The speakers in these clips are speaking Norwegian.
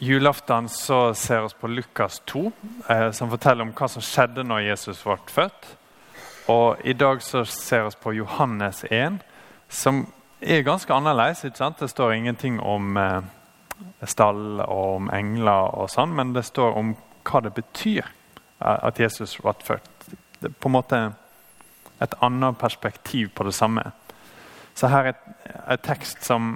julaften så ser vi på Lukas 2, eh, som forteller om hva som skjedde når Jesus ble født. Og i dag så ser vi på Johannes 1, som er ganske annerledes. ikke sant? Det står ingenting om eh, stall og om engler og sånn, men det står om hva det betyr eh, at Jesus ble født. Det er på en måte et annet perspektiv på det samme. Så her er et tekst som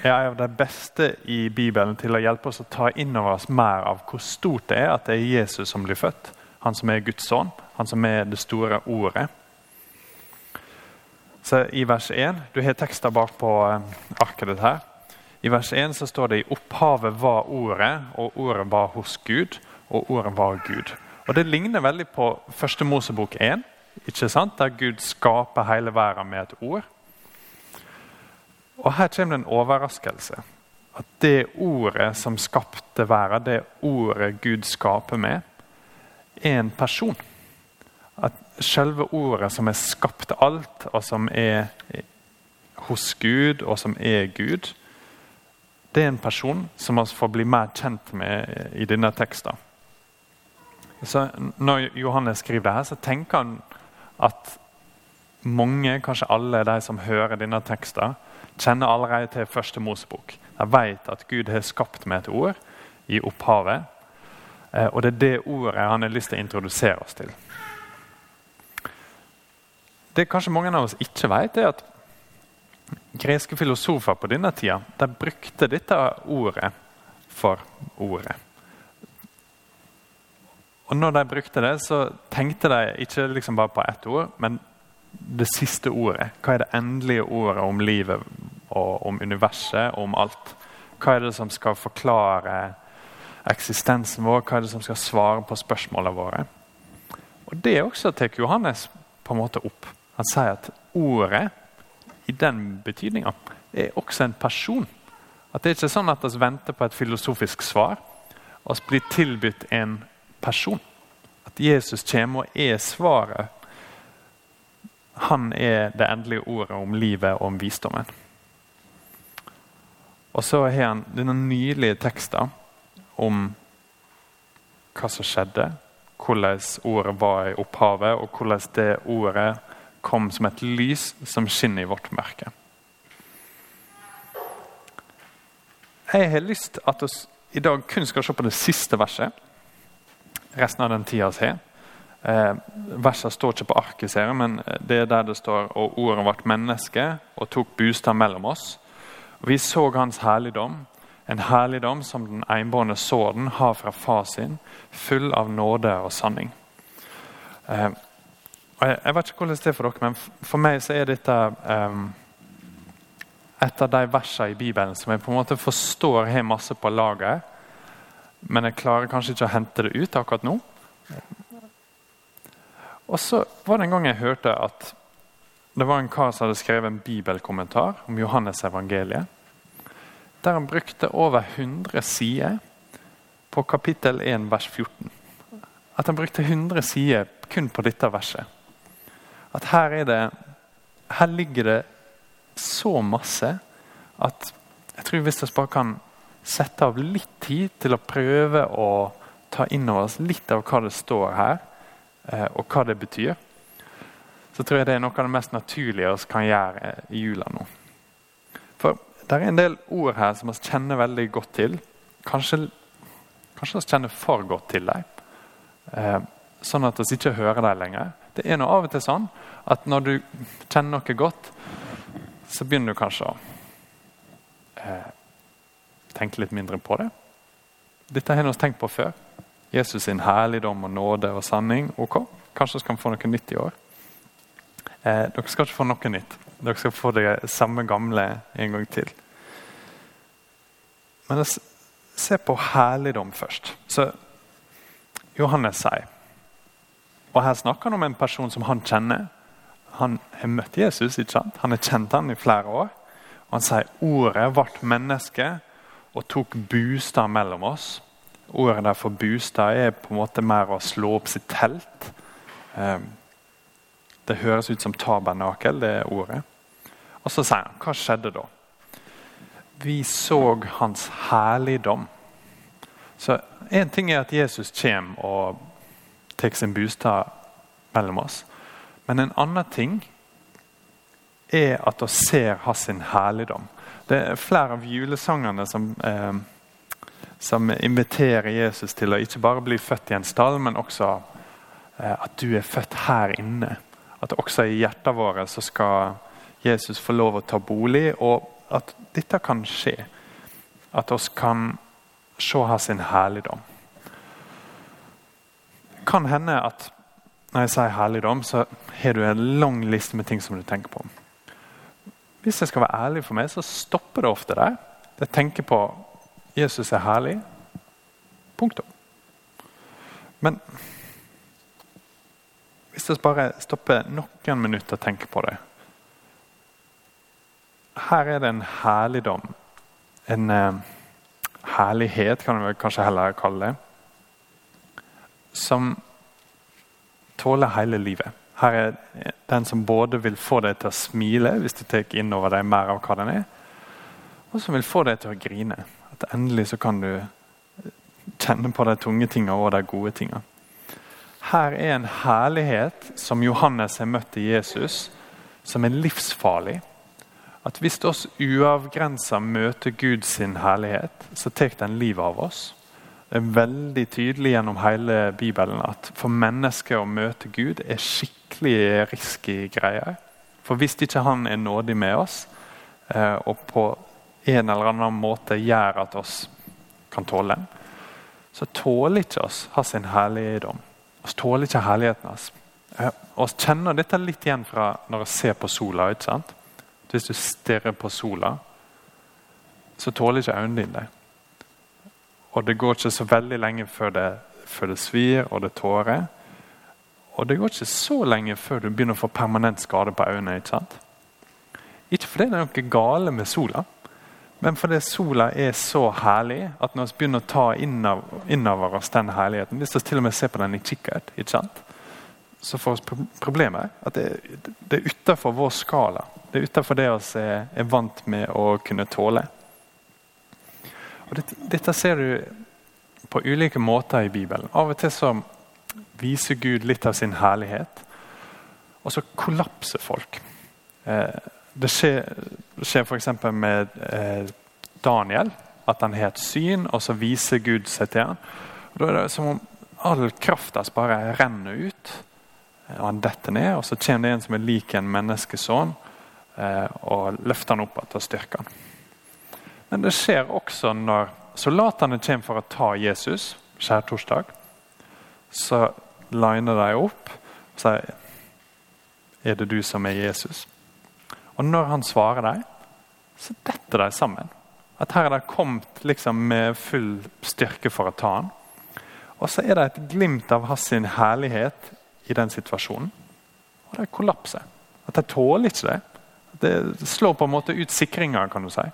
er av det beste i Bibelen til å hjelpe oss å ta inn over oss mer av hvor stort det er at det er Jesus som blir født. Han som er Guds sønn, han som er det store ordet. Så I vers 1 Du har tekster bak på eh, arket ditt her. I vers 1 så står det i opphavet var ordet, og ordet var hos Gud, og ordet var Gud. Og Det ligner veldig på første Mosebok 1, ikke sant? der Gud skaper hele verden med et ord. Og Her kommer det en overraskelse. At det ordet som skapte verden, det ordet Gud skaper med, er en person. At selve ordet som er skapt alt, og som er hos Gud, og som er Gud, det er en person som vi får bli mer kjent med i denne teksten. Så Når Johannes skriver det her, så tenker han at mange, kanskje alle de som hører denne teksten, kjenner allerede til første Mosebok. De vet at Gud har skapt med et ord i opphavet. Eh, og det er det ordet han har lyst til å introdusere oss til. Det kanskje mange av oss ikke vet, er at greske filosofer på denne tida de brukte dette ordet for ordet. Og når de brukte det, så tenkte de ikke liksom bare på ett ord, men det siste ordet. Hva er det endelige ordet om livet og om universet og om alt? Hva er det som skal forklare eksistensen vår? Hva er det som skal svare på spørsmålene våre? Og Det også tar Johannes på en måte opp. Han sier at ordet, i den betydninga, er også en person. At Det er ikke sånn at vi venter på et filosofisk svar. Vi blir tilbudt en person. At Jesus kommer og er svaret han er det endelige ordet om livet og om visdommen. Og så har han denne nylige teksten om hva som skjedde, hvordan ordet var i opphavet, og hvordan det ordet kom som et lys som skinner i vårt mørke. Jeg har lyst at vi i dag kun skal se på det siste verset. Resten av den tida vi har. Eh, Versene står ikke på arket, ser jeg, men det er der det står og ordet ble menneske og tok bostad mellom oss. Og vi så hans herligdom, en herligdom som den enbårne sården har fra far sin, full av nåde og sanning. Eh, og jeg, jeg, vet ikke hvordan det er for dere, men for meg så er dette eh, et av de versene i Bibelen som jeg på en måte forstår har masse på lager, men jeg klarer kanskje ikke å hente det ut akkurat nå. Og så var det en gang jeg hørte at det var en kar som hadde skrevet en bibelkommentar om Johannes evangeliet. Der han brukte over 100 sider på kapittel 1, vers 14. At han brukte 100 sider kun på dette verset. At her, det, her ligger det så masse at jeg tror hvis vi bare kan sette av litt tid til å prøve å ta inn over oss litt av hva det står her, og hva det betyr, så tror jeg det er noe av det mest naturlige vi kan gjøre eh, i jula nå. For det er en del ord her som vi kjenner veldig godt til. Kanskje, vi kjenner for godt til dem. Eh, sånn at vi ikke hører dem lenger. Det er noe av og til sånn at når du kjenner noe godt, så begynner du kanskje å eh, tenke litt mindre på det. Dette har vi tenkt på før. Jesus sin herligdom og nåde og sanning. Ok, kanskje skal vi få noe nytt i år. Eh, dere skal ikke få noe nytt. Dere skal få det samme gamle en gang til. Men se på herligdom først. Så Johannes sier Og her snakker han om en person som han kjenner. Han har møtt Jesus, ikke sant? han har kjent han i flere år. Og Han sier ordet ble menneske og tok bostad mellom oss. Ordet der for bostad er på en måte mer å slå opp sitt telt. Ehm, det høres ut som tabernakel, det er ordet. Og så sier han, hva skjedde da? Vi så hans herligdom. Så Én ting er at Jesus kommer og tar sin bostad mellom oss. Men en annen ting er at vi ser hans herligdom. Det er flere av julesangene som, eh, som inviterer Jesus til å ikke bare bli født i en stall, men også eh, at du er født her inne. At også i hjertet vårt så skal Jesus få lov å ta bolig, og at dette kan skje. At oss kan se her sin herligdom. Kan hende at når jeg sier herligdom, så har du en lang liste med ting som du tenker på. Hvis jeg skal være ærlig for meg, så stopper det ofte der. Jeg tenker på Jesus er herlig. Punktum. Men hvis vi bare stopper noen minutter og tenker på det Her er det en herligdom. En eh, herlighet, kan vi kanskje heller kalle det. Som tåler hele livet. Her er den som både vil få deg til å smile hvis du tar inn over deg mer av hva den er, og som vil få deg til å grine. At endelig så kan du kjenne på de tunge tingene og de gode tingene. Her er en herlighet som Johannes har møtt i Jesus, som er livsfarlig. At hvis oss uavgrensa møter Guds herlighet, så tar den livet av oss. Det er veldig tydelig gjennom hele Bibelen at for mennesker å møte Gud er skikkelig risky greier. For hvis ikke Han er nådig med oss, eh, og på en eller annen måte gjør at oss kan tåle så tåler ikke oss hans herligdom. Vi tåler ikke herligheten hans. Eh, vi kjenner dette litt igjen fra når vi ser på sola. ikke sant? Hvis du stirrer på sola, så tåler ikke øynene dine det. Og det går ikke så veldig lenge før det, før det svir og det tårer. Og det går ikke så lenge før du begynner å få permanent skade på øynene. Ikke sant? Ikke fordi det er noe gale med sola, men fordi sola er så herlig at når vi begynner å ta innover oss den herligheten Hvis vi til og med ser på den i kikkert, så får vi problemer. At det, det er utafor vår skala. Det er utafor det vi er vant med å kunne tåle. Og dette, dette, ser du på ulike måter i Bibelen. Av og til så viser Gud litt av sin herlighet, og så kollapser folk. Eh, det skjer, skjer f.eks. med eh, Daniel, at han har et syn, og så viser Gud seg til ham. Da er det som om all krafta bare renner ut, og han detter ned. Og så kommer det en som er lik en menneskesønn, eh, og løfter han opp og styrker han. Men det skjer også når soldatene kommer for å ta Jesus skjærtorsdag. Så liner de opp og sier Er det du som er Jesus? Og når han svarer dem, så detter de sammen. At her er de kommet liksom med full styrke for å ta han. Og så er det et glimt av hans herlighet i den situasjonen. Og de kollapser. At de tåler ikke det. Det slår på en måte ut sikringa, kan du si.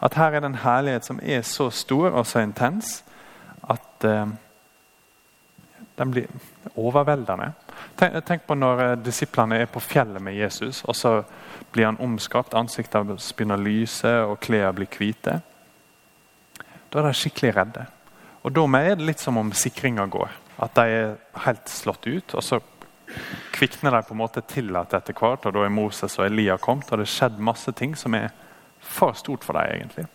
At her er det en herlighet som er så stor og så intens at uh, den blir overveldende. Tenk, tenk, på når uh, disiplene er på fjellet med Jesus, og så blir han omskapt. Ansiktet begynner å lyse, og klærne blir hvite. Da er de skikkelig redde. Og Da er det litt som om sikringa går. At de er helt slått ut. og så kvikner de på en måte til at etter hvert. og Da er Moses og Elia kommet, og det har skjedd masse ting som er for stort for deg, egentlig.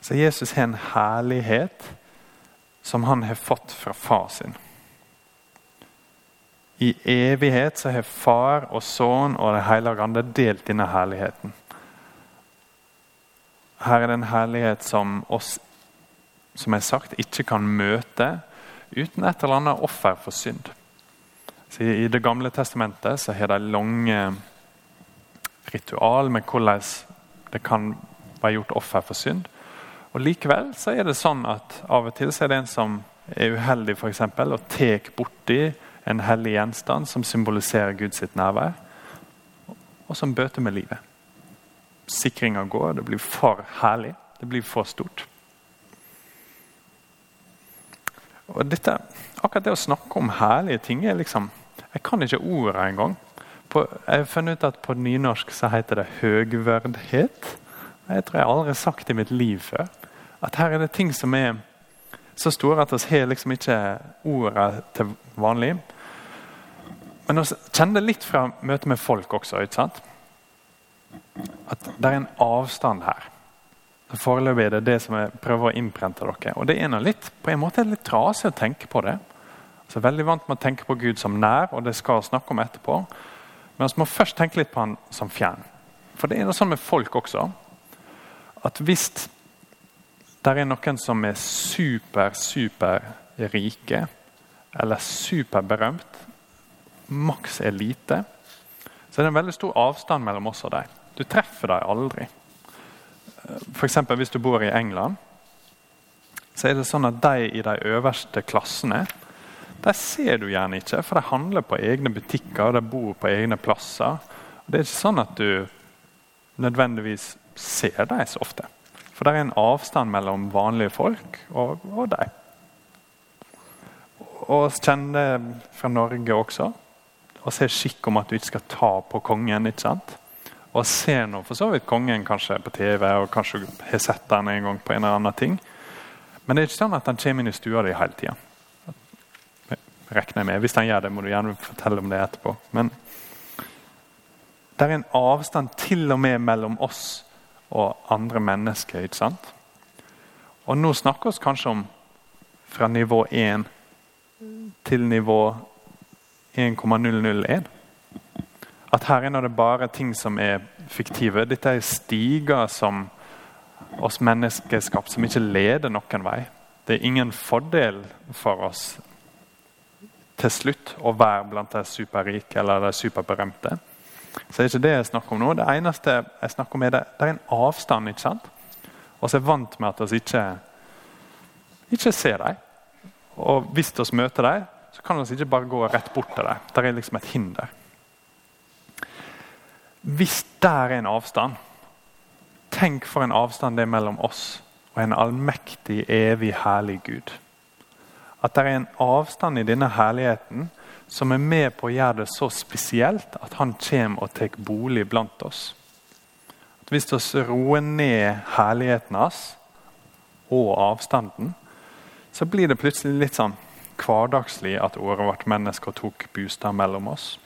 Så Jesus har en herlighet som han har fått fra far sin. I evighet så har far og sønn og Det hellige ande delt denne herligheten. Her er det en herlighet som oss som jeg sagt, ikke kan møte uten et eller annet offer for synd. Så I Det gamle testamentet så har de lange ritual med hvordan det kan være gjort offer for synd. Og Likevel så er det sånn at av og til så er det en som er uheldig for eksempel, og tar borti en hellig gjenstand som symboliserer Guds nærvær, og som bøter med livet. Sikringa går, det blir for herlig, det blir for stort. Og dette, Akkurat det å snakke om herlige ting er liksom Jeg kan ikke ordet engang. På, jeg har funnet ut at på nynorsk så heter det høgverdhet. Jeg tror jeg aldri har sagt i mitt liv før. At her er det ting som er så store at vi har liksom ikke ordet til vanlig. Men vi kjenner litt fra møtet med folk også. ikke sant? At det er en avstand her. Foreløpig er det det som jeg prøver å innprente dere. Og det er noe litt, på en måte litt trasig å tenke på det. Så er veldig vant med å tenke på Gud som nær, og det skal vi snakke om etterpå. Men vi må først tenke litt på han som fjern. For det er noe sånn med folk også. At hvis det er noen som er super, super rike, eller superberømt, maks elite, så er det en veldig stor avstand mellom oss og dem. Du treffer dem aldri. F.eks. hvis du bor i England, så er det sånn at de i de øverste klassene de ser du gjerne ikke, for de handler på egne butikker de bor på egne plasser. Det er ikke sånn at du nødvendigvis ser dem så ofte. For det er en avstand mellom vanlige folk og, og dem. Og vi kjenner fra Norge også. Og ser skikk om at du ikke skal ta på kongen. ikke sant? Og ser nå for så vidt kongen kanskje på TV og kanskje har sett den en gang på en eller annen ting. Men det er ikke sånn at han kommer inn i stua di hele tida. Regner jeg med. Hvis han gjør det, må du gjerne fortelle om det etterpå. Men det er en avstand til og med mellom oss og andre mennesker. ikke sant? Og nå snakker vi kanskje om fra nivå 1 til nivå 1,001. At her er det bare ting som er fiktive. Dette er stiger som oss menneskeskap som ikke leder noen vei. Det er ingen fordel for oss til slutt å være blant de superrike eller de superberømte. Så det er ikke det jeg snakker om nå. Det eneste jeg snakker om er det, det er en avstand. ikke sant? Og så er vant med at vi ikke, ikke ser dem. Og hvis vi møter dem, så kan vi ikke bare gå rett bort til dem. Det er liksom et hinder. Hvis der er en avstand Tenk for en avstand det er mellom oss og en allmektig, evig, herlig Gud. At det er en avstand i denne herligheten som er med på å gjøre det så spesielt at han kommer og tar bolig blant oss. At Hvis vi roer ned herligheten hans og avstanden, så blir det plutselig litt sånn hverdagslig at året ble menneske tok bostad mellom oss.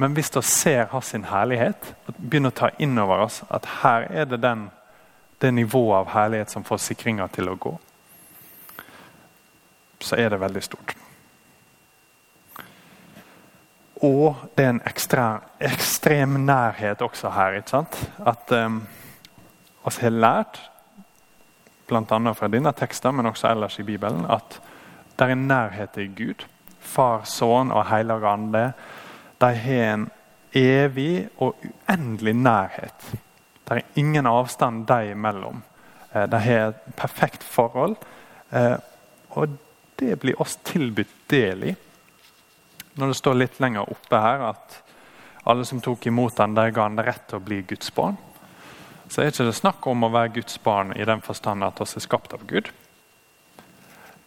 Men hvis vi ser hans herlighet og begynner å ta inn over oss at her er det den, det nivået av herlighet som får sikringa til å gå, så er det veldig stort. Og det er en ekstra, ekstrem nærhet også her. ikke sant? At um, oss har lært, bl.a. fra denne teksten, men også ellers i Bibelen, at det er en nærhet til Gud. Far, Sønn og Hellige Ande. De har en evig og uendelig nærhet. Det er ingen avstand dem imellom. Eh, de har et perfekt forhold. Eh, og det blir oss tilbudt del i. Når det står litt lenger oppe her at alle som tok imot den, der ga han rett til å bli Guds barn, så er ikke det snakk om å være Guds barn i den forstand at oss er skapt av Gud.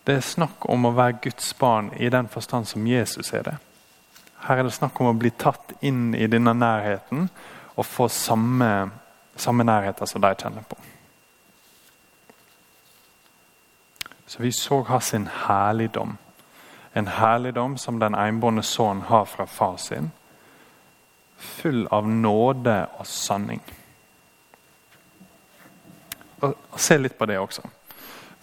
Det er snakk om å være Guds barn i den forstand som Jesus er det. Her er det snakk om å bli tatt inn i denne nærheten og få samme, samme nærheter som de kjenner på. Så vi så hans herligdom. En herligdom som den enbårne sønn har fra far sin. Full av nåde og sanning. Og, Se litt på det også.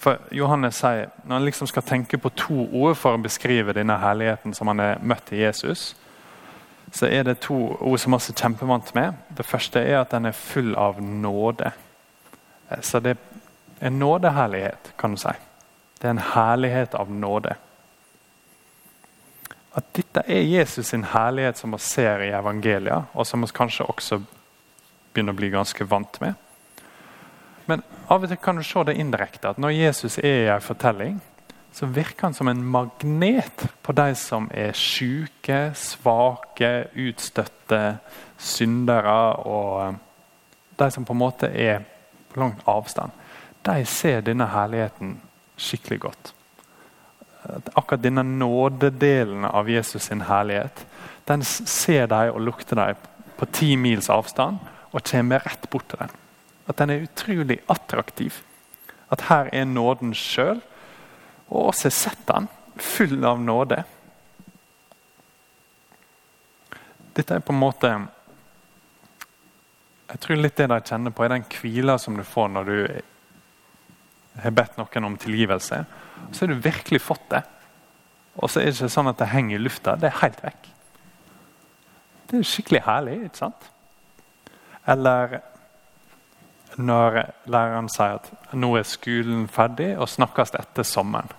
For Johannes sier, Når han liksom skal tenke på to ord for å beskrive denne herligheten som han har møtt i Jesus, så er det to ord som han er kjempevant med. Det første er at den er full av nåde. Så det er en nådeherlighet, kan du si. Det er en herlighet av nåde. At dette er Jesus sin herlighet som vi ser i evangeliet, og som vi kanskje også begynner å bli ganske vant med. Men av og til kan du se det indirekte. At når Jesus er i en fortelling, så virker han som en magnet på de som er syke, svake, utstøtte, syndere og eh, de som på en måte er på lang avstand. De ser denne herligheten skikkelig godt. Akkurat denne nådedelen av Jesus sin herlighet den ser de og lukter de på ti mils avstand og kommer rett bort til den. At den er utrolig attraktiv. At her er nåden sjøl. Og oss har sett den, full av nåde. Dette er på en måte Jeg tror litt det de kjenner på, er den hvila som du får når du har bedt noen om tilgivelse. Så har du virkelig fått det. Og så er det ikke sånn at det henger i lufta. Det er helt vekk. Det er skikkelig herlig, ikke sant? Eller når læreren sier at nå er skolen ferdig og snakkes etter sommeren.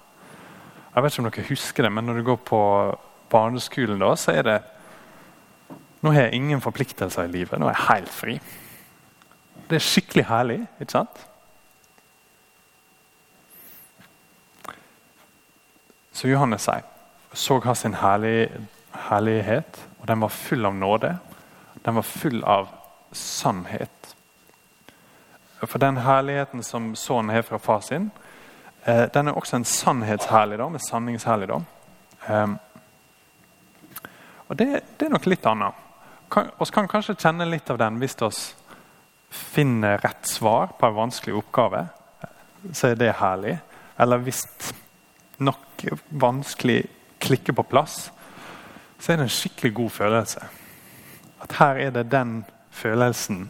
Jeg vet ikke om dere husker det, men når du går på barneskolen, da, så er det Nå har jeg ingen forpliktelser i livet. Nå er jeg helt fri. Det er skikkelig herlig, ikke sant? Så Johannes sier så har sin herlig, herlighet, og den var full av nåde. Den var full av sannhet. For den herligheten som sønnen har fra far sin, eh, den er også en sannhetsherligdom, en sanningsherligdom. Eh, og det, det, er nok litt annet. Vi kan kanskje kjenne litt av den hvis vi finner rett svar på en vanskelig oppgave. Så er det herlig. Eller hvis noe vanskelig klikker på plass, så er det en skikkelig god følelse. At her er det den følelsen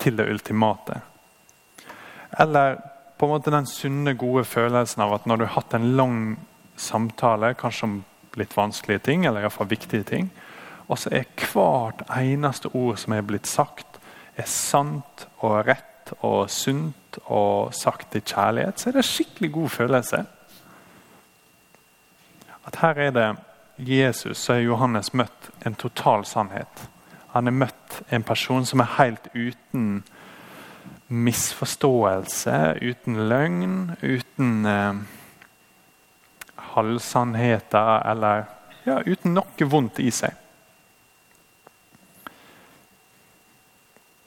til det ultimate. Eller på en måte den sunne, gode følelsen av at når du har hatt en lang samtale, kanskje om litt vanskelige ting, eller iallfall viktige ting, og så er hvert eneste ord som er blitt sagt, er sant og rett og sunt og sagt i kjærlighet, så er det en skikkelig god følelse. At her er det Jesus, så er Johannes møtt en total sannhet. Han er møtt en person som er helt uten misforståelse, uten løgn, uten eh, halvsannheter eller ja, uten noe vondt i seg.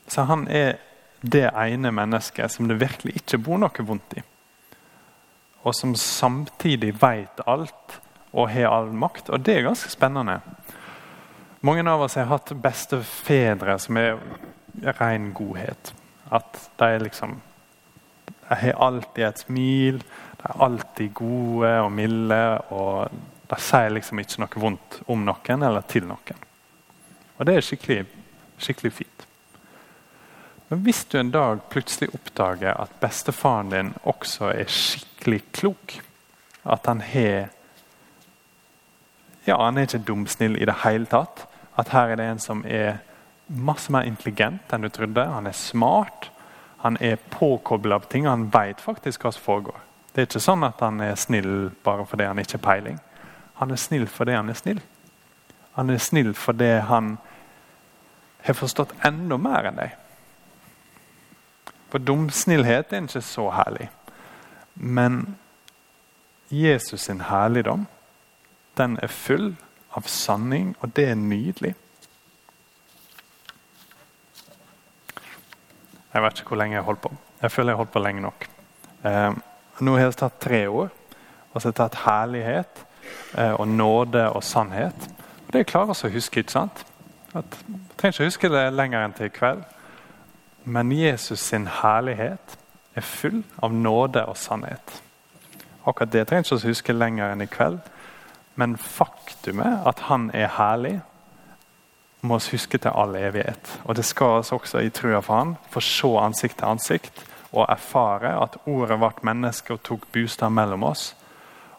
Så han er det ene mennesket som det virkelig ikke bor noe vondt i. Og som samtidig vet alt og har all makt. Og det er ganske spennende. Mange av oss har hatt bestefedre som er ren godhet. At de liksom De har alltid et smil, de er alltid gode og milde. Og de sier liksom ikke noe vondt om noen eller til noen. Og det er skikkelig, skikkelig fint. Men hvis du en dag plutselig oppdager at bestefaren din også er skikkelig klok, at han har ja, han er ikke dumsnill i det hele tatt. At her er det en som er masse mer intelligent enn du trodde. Han er smart. Han er påkobla av ting. Han veit faktisk hva som foregår. Det er ikke sånn at han er snill bare fordi han ikke har peiling. Han er snill fordi han er snill. Han er snill fordi han har forstått enda mer enn deg. For dumsnillhet er ikke så herlig. Men Jesus sin herligdom den er full av sanning, og det er nydelig. Jeg vet ikke hvor lenge jeg har holdt på. Jeg føler jeg har holdt på lenge nok. Eh, nå har jeg tatt tre år, og så har jeg tatt herlighet eh, og nåde og sannhet. Og Det klarer vi å huske. ikke sant? At, jeg trenger ikke huske det lenger enn til i kveld. Men Jesus sin herlighet er full av nåde og sannhet. Akkurat det trenger jeg ikke å huske lenger enn i kveld. Men faktumet at han er herlig, må vi huske til all evighet. Og Det skal oss også i trua for han, få se ansikt til ansikt og erfare at ordet ble menneske og tok bostad mellom oss.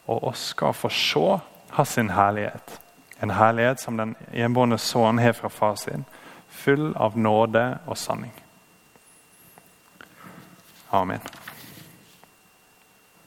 Og oss skal få se hans herlighet. En herlighet som den enbårne sønnen har fra far sin, full av nåde og sanning. Amen.